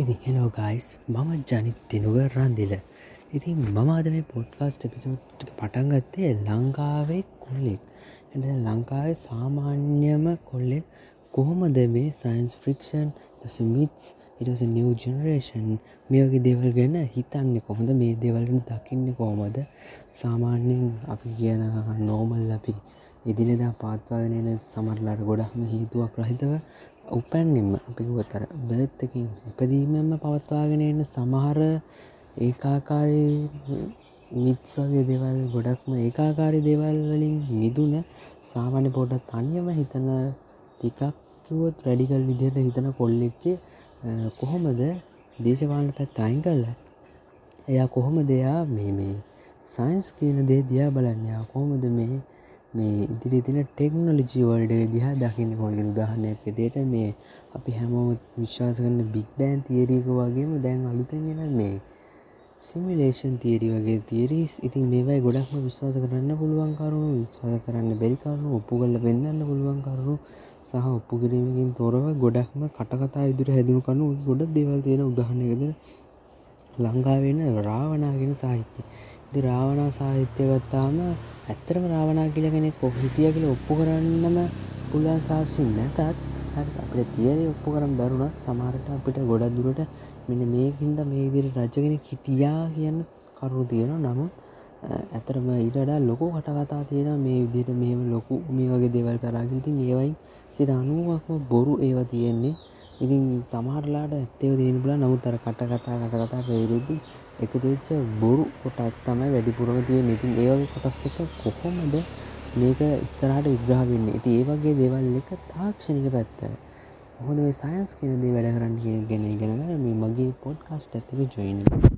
ඉදි hello guys මම ජනිත් තිනුග රන්දිල. ඉතින් මම අද මේ පොඩ්කාස්ට පිසෝට්ටික පටන්ගත්තේ ලංකාවේ කොල්ලෙක්. එ ලංකාවේ සාමාන්‍යම කොල්ලෙක් කොහොමද මේ සයින්ස් ෆ්‍රික්ෂන් මිත්ස් ඉටස නිව ජනරේෂන් මේගේ දෙවල් ගැන හිතන්න කොහොඳ මේ දෙවල්ට දකින්න කොහොමද? සාමාන්‍යයෙන් අපි කියන නෝමල් අපි ඉදිරිදා පාත්වාගෙන සමරලාට ගොඩක්ම හේතුවක් රහිතව උපැන්නිම අපිකුවතර බර්ත්තකින් ඉපදීමෙන්ම පවත්වාගෙන එන්න සමහර ඒකාකාරී මිත්ස්වගේ දෙවල් ගොඩක්ම ඒකාකාරි දෙවල් වලින් මිදුන සාමාන්‍ය පොඩත් අන්‍යම හිතන ටිකක් කිවොත් රැඩිකල් විදිහට හිතන කොල්ලෙක්කේ කොහොමද දේශපාලන පැත් අයින් කල්ලා එයා කොහොම දෙයා මේ මේ සයින්ස් කියන දේ දියා බලන්නයා කොහොමද මේ මේ ඉදිරි තින ටෙක්නොලජි වල්ඩ දිහා දකින්න හොගේ උදාහනයක් විදියට මේ අපි හැමෝම විශ්වාස කරන්න බික් බෑන් තිේරීක වගේම දැන් අලුතෙන්ගෙන මේ සිමිලේෂන් තීරි වගේ තීරීස් ඉතින් මේවයි ගොඩක්ම විශ්වාස කරන්න පුළුවන් කරුණු විශ්වාස කරන්න බැරිකරුණු ඔප්පු කල්ල පෙන්න්න පුළුවන් කරුණු සහ ඔප්පු කිරීමකින් තොරව ගොඩක්ම කටකතා ඉදිර හැදුණු කනු ගොඩ දෙවල් තියෙන උදාහනයකද ලංකාවෙන රාවනාගෙන සාහිත්‍ය. ඉති රාවනා සාහිත්‍ය ගත්තාම ඇත්තරම රාවනා කියල කෙනෙක් කොහිටිය කියල ඔප්පු කරන්නම පුළුවන් සාක්ෂින් නැතත් අපට තියන ඔප්පු කරම් බැරුණත් සමහරට අපිට ගොඩක් දුරට මෙන්න මේකින්ද මේ විදිර රජගෙන හිටියා කියන්න කරුණු තියෙන නමුත් ඇතරම ඉටඩා ලොකු කටකතා තියෙන මේ විදිට මේම ලොකු මේ වගේ දෙවල් කරාගිති ඒවයි සිට අනුවක්ම බොරු ඒව තියෙන්නේ ඉතින් සමහරලාට ඇත්තව තියෙන බලා නමුත් අර කට කතා කත කතා පේරෙද්දි එකතු වෙච්ච බොරු කොටස් තමයි වැඩිපුරම තියෙන ඉතින් ඒ වගේ කොටස් එක කොහොමද මේක ඉස්සරහට විග්‍රහ වෙන්නේ? ඉතින් ඒ වගේ දේවල් එක තාක්ෂණික පැත්ත. කොහොමද මේ සයන්ස් කියන දේ වැඩ කරන්න කියන ගැන ඉගෙන ගන්න මේ මගේ පොඩ්කාස්ට් එකත් එක්ක ජොයින් වෙන්න